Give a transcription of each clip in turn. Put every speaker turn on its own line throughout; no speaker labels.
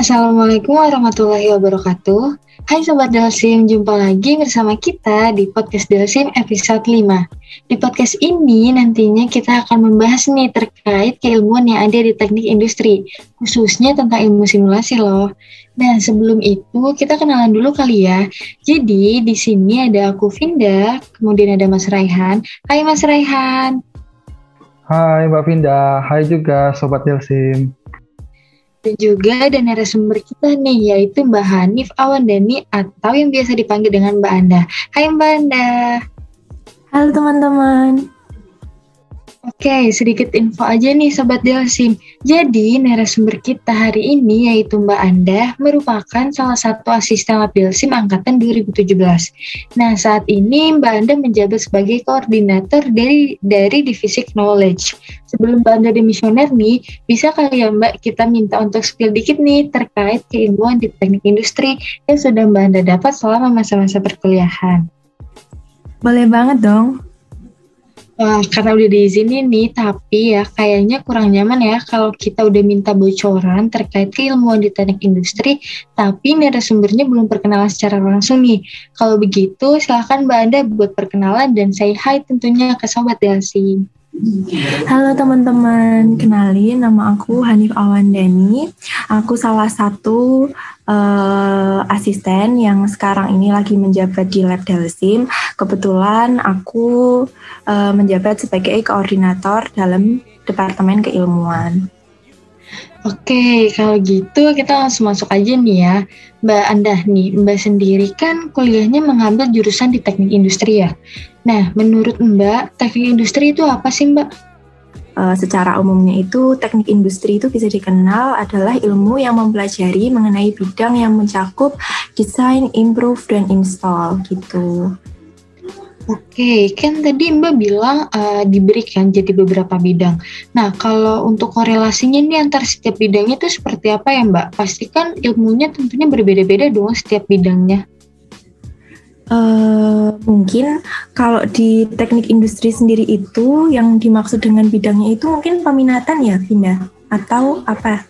Assalamualaikum warahmatullahi wabarakatuh. Hai Sobat Delsim, jumpa lagi bersama kita di Podcast Delsim episode 5. Di podcast ini nantinya kita akan membahas nih terkait keilmuan yang ada di teknik industri, khususnya tentang ilmu simulasi loh. Nah, sebelum itu kita kenalan dulu kali ya. Jadi, di sini ada aku Vinda, kemudian ada Mas Raihan. Hai Mas Raihan.
Hai Mbak Vinda, hai juga Sobat Delsim.
Dan juga ada narasumber kita nih, yaitu Mbak Hanif Awandani atau yang biasa dipanggil dengan Mbak Anda. Hai Mbak Anda.
Halo teman-teman.
Oke, sedikit info aja nih Sobat Delsim. Jadi, narasumber kita hari ini yaitu Mbak Anda merupakan salah satu asisten lab Delsim angkatan 2017. Nah, saat ini Mbak Anda menjabat sebagai koordinator dari dari Divisi Knowledge. Sebelum Mbak Anda demisioner nih, bisa kali ya Mbak kita minta untuk spill dikit nih terkait keilmuan di teknik industri yang sudah Mbak Anda dapat selama masa-masa perkuliahan.
Boleh banget dong.
Wah, karena udah diizinin nih, tapi ya kayaknya kurang nyaman ya kalau kita udah minta bocoran terkait keilmuan di teknik industri, tapi narasumbernya belum perkenalan secara langsung nih. Kalau begitu, silahkan Mbak Anda buat perkenalan dan say hi tentunya ke Sobat Delsi.
Halo teman-teman, kenalin nama aku Hanif Awandani. Aku salah satu uh, asisten yang sekarang ini lagi menjabat di Lab Delsim. Kebetulan aku uh, menjabat sebagai koordinator dalam Departemen Keilmuan.
Oke, kalau gitu kita langsung masuk aja nih ya. Mbak Anda nih, Mbak sendiri kan kuliahnya mengambil jurusan di teknik industri ya. Nah, menurut Mbak, teknik industri itu apa sih Mbak?
Uh, secara umumnya itu teknik industri itu bisa dikenal adalah ilmu yang mempelajari mengenai bidang yang mencakup desain, improve, dan install gitu.
Oke, kan tadi Mbak bilang uh, diberikan jadi beberapa bidang. Nah, kalau untuk korelasinya nih antar setiap bidangnya itu seperti apa ya Mbak? Pasti kan ilmunya tentunya berbeda-beda dong setiap bidangnya.
Uh, mungkin kalau di teknik industri sendiri itu yang dimaksud dengan bidangnya itu mungkin peminatan ya, Vinda? Atau apa?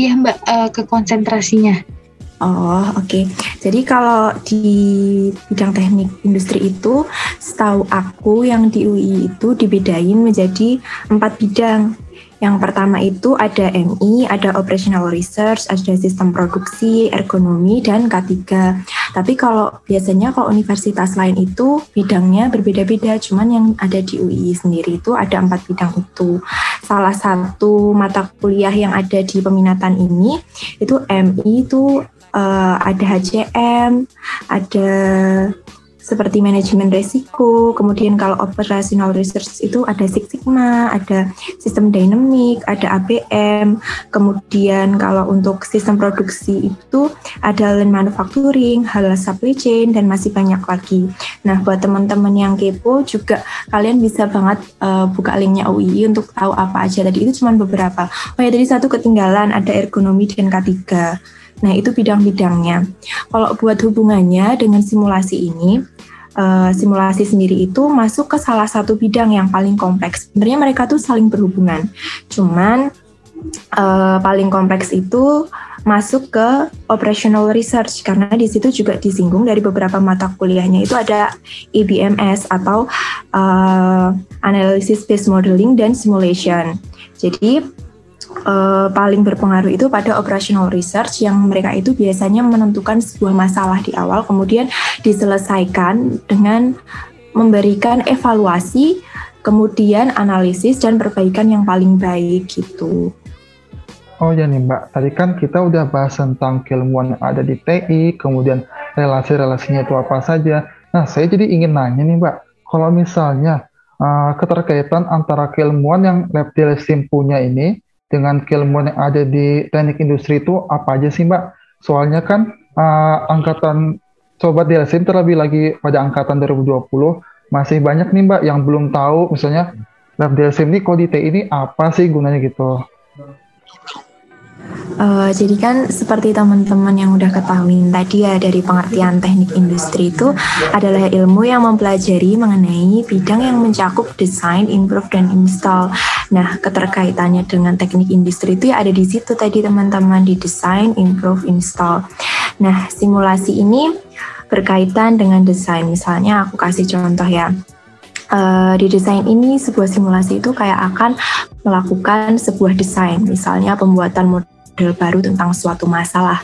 Iya Mbak, uh, ke konsentrasinya.
Oh, oke. Okay. Jadi kalau di bidang teknik industri itu, setahu aku yang di UI itu dibedain menjadi empat bidang. Yang pertama itu ada MI, ada Operational Research, ada Sistem Produksi, Ergonomi, dan K3. Tapi kalau biasanya kalau universitas lain itu bidangnya berbeda-beda, cuman yang ada di UI sendiri itu ada empat bidang itu. Salah satu mata kuliah yang ada di peminatan ini itu MI itu uh, ada HCM, ada seperti manajemen resiko, kemudian kalau operational research itu ada Six Sigma, ada sistem dynamic, ada ABM, kemudian kalau untuk sistem produksi itu ada lean manufacturing, halal supply chain, dan masih banyak lagi. Nah, buat teman-teman yang kepo juga kalian bisa banget uh, buka linknya UI untuk tahu apa aja tadi itu cuma beberapa. Oh ya tadi satu ketinggalan ada ergonomi dan K3. Nah, itu bidang-bidangnya. Kalau buat hubungannya dengan simulasi ini, uh, simulasi sendiri itu masuk ke salah satu bidang yang paling kompleks. Sebenarnya mereka tuh saling berhubungan. Cuman uh, paling kompleks itu masuk ke operational research karena di situ juga disinggung dari beberapa mata kuliahnya itu ada EBMS atau uh, analysis based modeling dan simulation. Jadi uh, paling berpengaruh itu pada operational research yang mereka itu biasanya menentukan sebuah masalah di awal kemudian diselesaikan dengan memberikan evaluasi kemudian analisis dan perbaikan yang paling baik gitu.
Oh ya nih Mbak, tadi kan kita udah bahas tentang keilmuan yang ada di TI, kemudian relasi-relasinya itu apa saja. Nah, saya jadi ingin nanya nih Mbak, kalau misalnya uh, keterkaitan antara keilmuan yang Lab punya ini dengan keilmuan yang ada di teknik industri itu apa aja sih Mbak? Soalnya kan uh, angkatan Sobat Delsim terlebih lagi pada angkatan 2020 masih banyak nih Mbak yang belum tahu misalnya Lab Delsim ini kok di TI ini apa sih gunanya gitu.
Uh, jadi kan seperti teman-teman yang udah ketahui tadi ya dari pengertian teknik industri itu adalah ilmu yang mempelajari mengenai bidang yang mencakup desain, improve dan install. Nah, keterkaitannya dengan teknik industri itu ya ada di situ tadi teman-teman di desain, improve, install. Nah, simulasi ini berkaitan dengan desain. Misalnya aku kasih contoh ya. Uh, di desain ini sebuah simulasi itu kayak akan melakukan sebuah desain, misalnya pembuatan model baru tentang suatu masalah.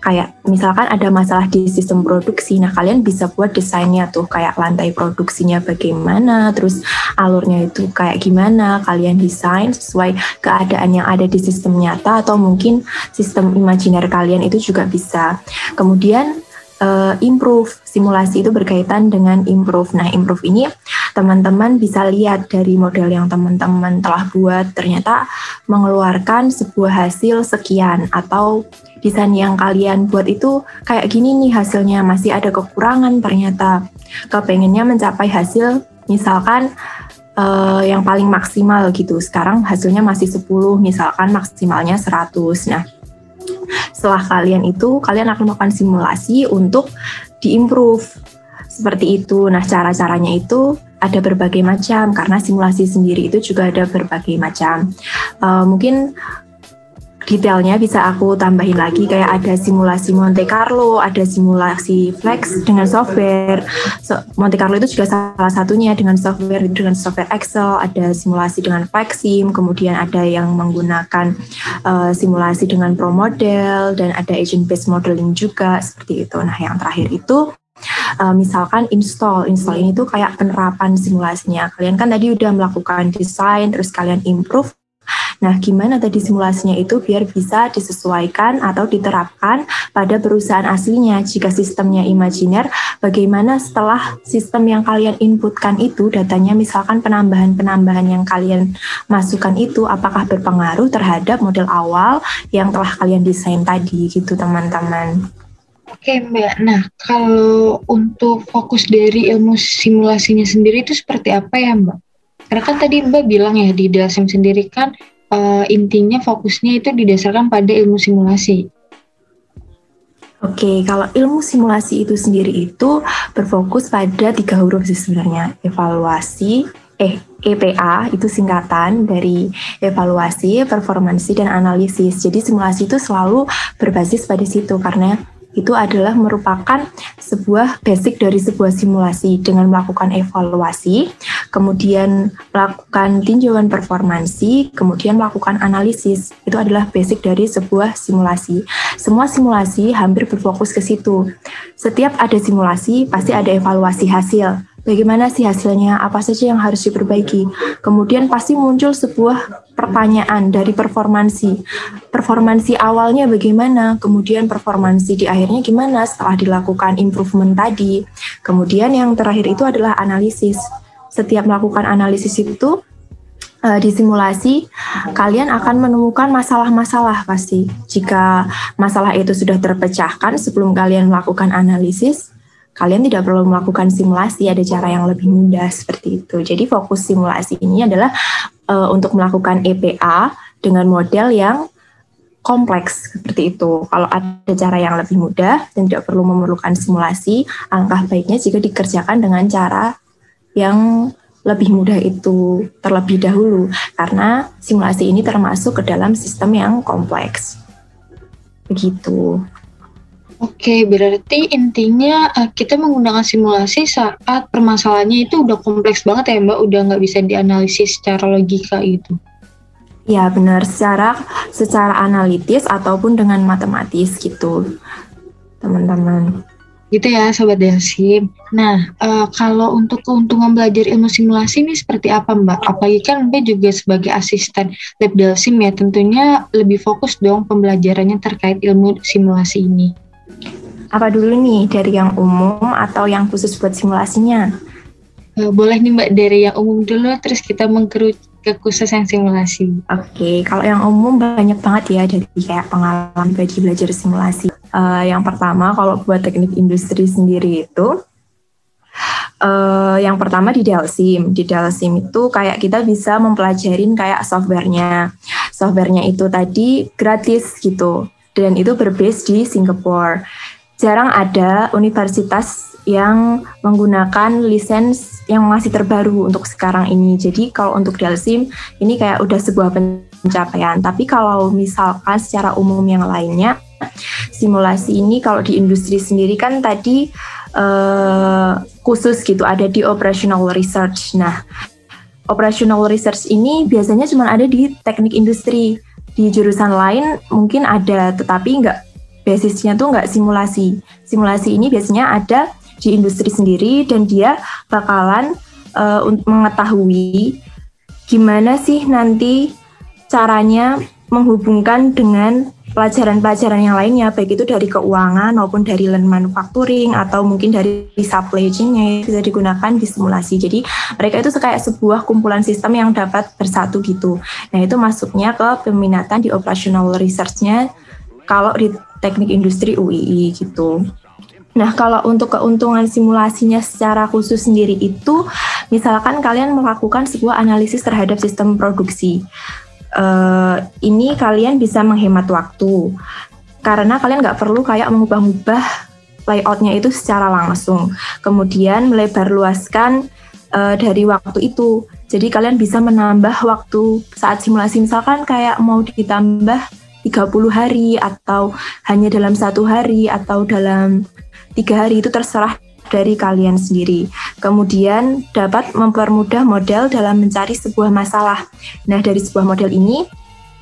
Kayak misalkan ada masalah di sistem produksi, nah kalian bisa buat desainnya tuh kayak lantai produksinya bagaimana, terus alurnya itu kayak gimana, kalian desain sesuai keadaan yang ada di sistem nyata atau mungkin sistem imajiner kalian itu juga bisa. Kemudian uh, improve. Simulasi itu berkaitan dengan improve. Nah, improve ini teman-teman bisa lihat dari model yang teman-teman telah buat. Ternyata mengeluarkan sebuah hasil sekian atau desain yang kalian buat itu kayak gini nih hasilnya. Masih ada kekurangan ternyata. Kepengennya mencapai hasil misalkan uh, yang paling maksimal gitu. Sekarang hasilnya masih 10 misalkan maksimalnya 100 nah setelah kalian itu kalian akan melakukan simulasi untuk diimprove seperti itu. Nah, cara-caranya itu ada berbagai macam karena simulasi sendiri itu juga ada berbagai macam. Uh, mungkin detailnya bisa aku tambahin lagi kayak ada simulasi Monte Carlo, ada simulasi Flex dengan software. So, Monte Carlo itu juga salah satunya dengan software dengan software Excel, ada simulasi dengan Flexim, kemudian ada yang menggunakan uh, simulasi dengan Pro Model dan ada agent based modeling juga seperti itu. Nah, yang terakhir itu Uh, misalkan install, install ini tuh kayak penerapan simulasinya. Kalian kan tadi udah melakukan desain, terus kalian improve. Nah, gimana tadi simulasinya itu biar bisa disesuaikan atau diterapkan pada perusahaan aslinya. Jika sistemnya imajiner, bagaimana setelah sistem yang kalian inputkan itu, datanya misalkan penambahan-penambahan yang kalian masukkan itu, apakah berpengaruh terhadap model awal yang telah kalian desain tadi gitu teman-teman.
Oke Mbak, nah kalau untuk fokus dari ilmu simulasinya sendiri itu seperti apa ya Mbak? Karena kan tadi Mbak bilang ya di DASM sendiri kan uh, intinya fokusnya itu didasarkan pada ilmu simulasi.
Oke, kalau ilmu simulasi itu sendiri itu berfokus pada tiga huruf sih sebenarnya. Evaluasi, eh EPA itu singkatan dari evaluasi, performansi, dan analisis. Jadi simulasi itu selalu berbasis pada situ karena itu adalah merupakan sebuah basic dari sebuah simulasi dengan melakukan evaluasi, kemudian melakukan tinjauan performansi, kemudian melakukan analisis. Itu adalah basic dari sebuah simulasi. Semua simulasi hampir berfokus ke situ. Setiap ada simulasi pasti ada evaluasi hasil bagaimana sih hasilnya, apa saja yang harus diperbaiki. Kemudian pasti muncul sebuah pertanyaan dari performansi. Performansi awalnya bagaimana, kemudian performansi di akhirnya gimana setelah dilakukan improvement tadi. Kemudian yang terakhir itu adalah analisis. Setiap melakukan analisis itu uh, di simulasi, kalian akan menemukan masalah-masalah pasti. Jika masalah itu sudah terpecahkan sebelum kalian melakukan analisis, kalian tidak perlu melakukan simulasi, ada cara yang lebih mudah seperti itu. Jadi fokus simulasi ini adalah uh, untuk melakukan EPA dengan model yang kompleks seperti itu. Kalau ada cara yang lebih mudah dan tidak perlu memerlukan simulasi, angka baiknya jika dikerjakan dengan cara yang lebih mudah itu terlebih dahulu karena simulasi ini termasuk ke dalam sistem yang kompleks. Begitu.
Oke, berarti intinya uh, kita menggunakan simulasi saat permasalahannya itu udah kompleks banget ya Mbak, udah nggak bisa dianalisis secara logika gitu.
Ya benar, secara secara analitis ataupun dengan matematis gitu, teman-teman.
Gitu ya, Sobat Delsim. Nah, uh, kalau untuk keuntungan belajar ilmu simulasi ini seperti apa Mbak? Apalagi kan Mbak juga sebagai asisten lab Delsim ya, tentunya lebih fokus dong pembelajarannya terkait ilmu simulasi ini.
Apa dulu nih, dari yang umum atau yang khusus buat simulasinya?
Uh, boleh nih Mbak, dari yang umum dulu, terus kita mengkerucut ke khusus yang simulasi.
Oke, okay. kalau yang umum banyak banget ya, jadi kayak pengalaman bagi belajar simulasi. Uh, yang pertama, kalau buat teknik industri sendiri itu, Uh, yang pertama di Delsim. Di Delsim itu kayak kita bisa mempelajarin kayak softwarenya. softwarenya itu tadi gratis gitu dan itu berbase di Singapura. Jarang ada universitas yang menggunakan lisens yang masih terbaru untuk sekarang ini. Jadi kalau untuk Delsim ini kayak udah sebuah pencapaian. Tapi kalau misalkan secara umum yang lainnya simulasi ini kalau di industri sendiri kan tadi uh, khusus gitu ada di operational research. Nah, operational research ini biasanya cuma ada di teknik industri. Di jurusan lain mungkin ada, tetapi nggak basisnya tuh nggak simulasi. Simulasi ini biasanya ada di industri sendiri dan dia bakalan uh, mengetahui gimana sih nanti caranya menghubungkan dengan pelajaran-pelajaran yang lainnya, baik itu dari keuangan maupun dari learn manufacturing atau mungkin dari supply chain-nya bisa digunakan di simulasi. Jadi mereka itu kayak sebuah kumpulan sistem yang dapat bersatu gitu. Nah itu masuknya ke peminatan di operational research-nya kalau di teknik industri UII gitu. Nah, kalau untuk keuntungan simulasinya secara khusus sendiri itu, misalkan kalian melakukan sebuah analisis terhadap sistem produksi uh, ini kalian bisa menghemat waktu karena kalian nggak perlu kayak mengubah-ubah layoutnya itu secara langsung. Kemudian melebar luaskan uh, dari waktu itu. Jadi kalian bisa menambah waktu saat simulasi misalkan kayak mau ditambah 30 hari atau hanya dalam satu hari atau dalam tiga hari itu terserah dari kalian sendiri. Kemudian dapat mempermudah model dalam mencari sebuah masalah. Nah, dari sebuah model ini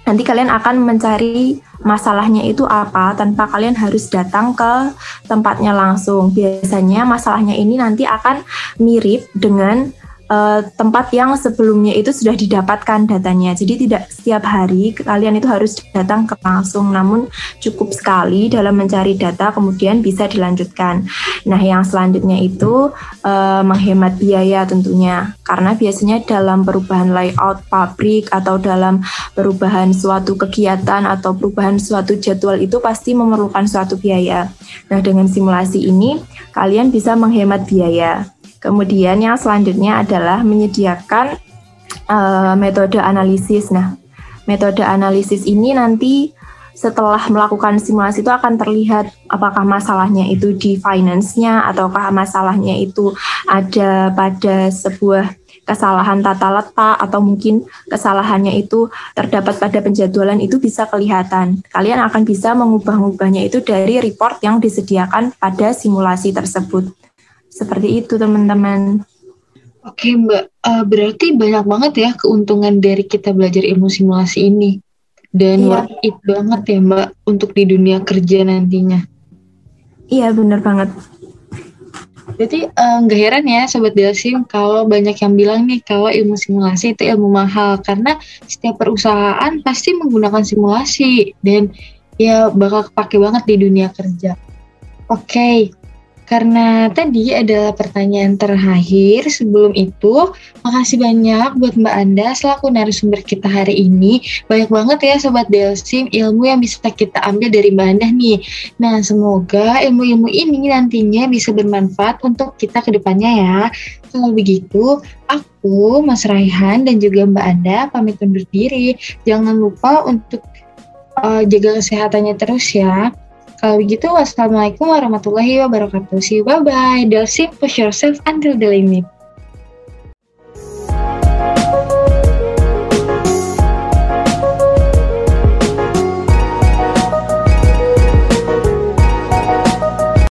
nanti kalian akan mencari masalahnya itu apa tanpa kalian harus datang ke tempatnya langsung. Biasanya masalahnya ini nanti akan mirip dengan uh, tempat yang sebelumnya itu sudah didapatkan datanya. Jadi tidak setiap hari kalian itu harus datang ke langsung, namun cukup sekali dalam mencari data kemudian bisa dilanjutkan. Nah, yang selanjutnya itu uh, menghemat biaya tentunya, karena biasanya dalam perubahan layout pabrik atau dalam perubahan suatu kegiatan atau perubahan suatu jadwal itu pasti memerlukan suatu biaya. Nah, dengan simulasi ini kalian bisa menghemat biaya. Kemudian yang selanjutnya adalah menyediakan uh, metode analisis. Nah, metode analisis ini nanti setelah melakukan simulasi itu akan terlihat apakah masalahnya itu di finance-nya ataukah masalahnya itu ada pada sebuah kesalahan tata letak atau mungkin kesalahannya itu terdapat pada penjadwalan itu bisa kelihatan. Kalian akan bisa mengubah-ubahnya itu dari report yang disediakan pada simulasi tersebut. Seperti itu teman-teman.
Oke Mbak, uh, berarti banyak banget ya keuntungan dari kita belajar ilmu simulasi ini. Dan iya. worth it banget ya Mbak untuk di dunia kerja nantinya.
Iya benar banget.
Jadi eh, nggak uh, heran ya Sobat Delsim kalau banyak yang bilang nih kalau ilmu simulasi itu ilmu mahal karena setiap perusahaan pasti menggunakan simulasi dan ya bakal kepake banget di dunia kerja. Oke, okay, karena tadi adalah pertanyaan terakhir, sebelum itu makasih banyak buat Mbak Anda selaku narasumber kita hari ini. Banyak banget ya Sobat Delsim ilmu yang bisa kita ambil dari Mbak Anda nih. Nah semoga ilmu-ilmu ini nantinya bisa bermanfaat untuk kita ke depannya ya. Kalau begitu, aku, Mas Raihan, dan juga Mbak Anda pamit undur diri. Jangan lupa untuk uh, jaga kesehatannya terus ya. Kalau begitu, wassalamualaikum warahmatullahi wabarakatuh. See you, bye-bye. Delsim, push yourself until the limit.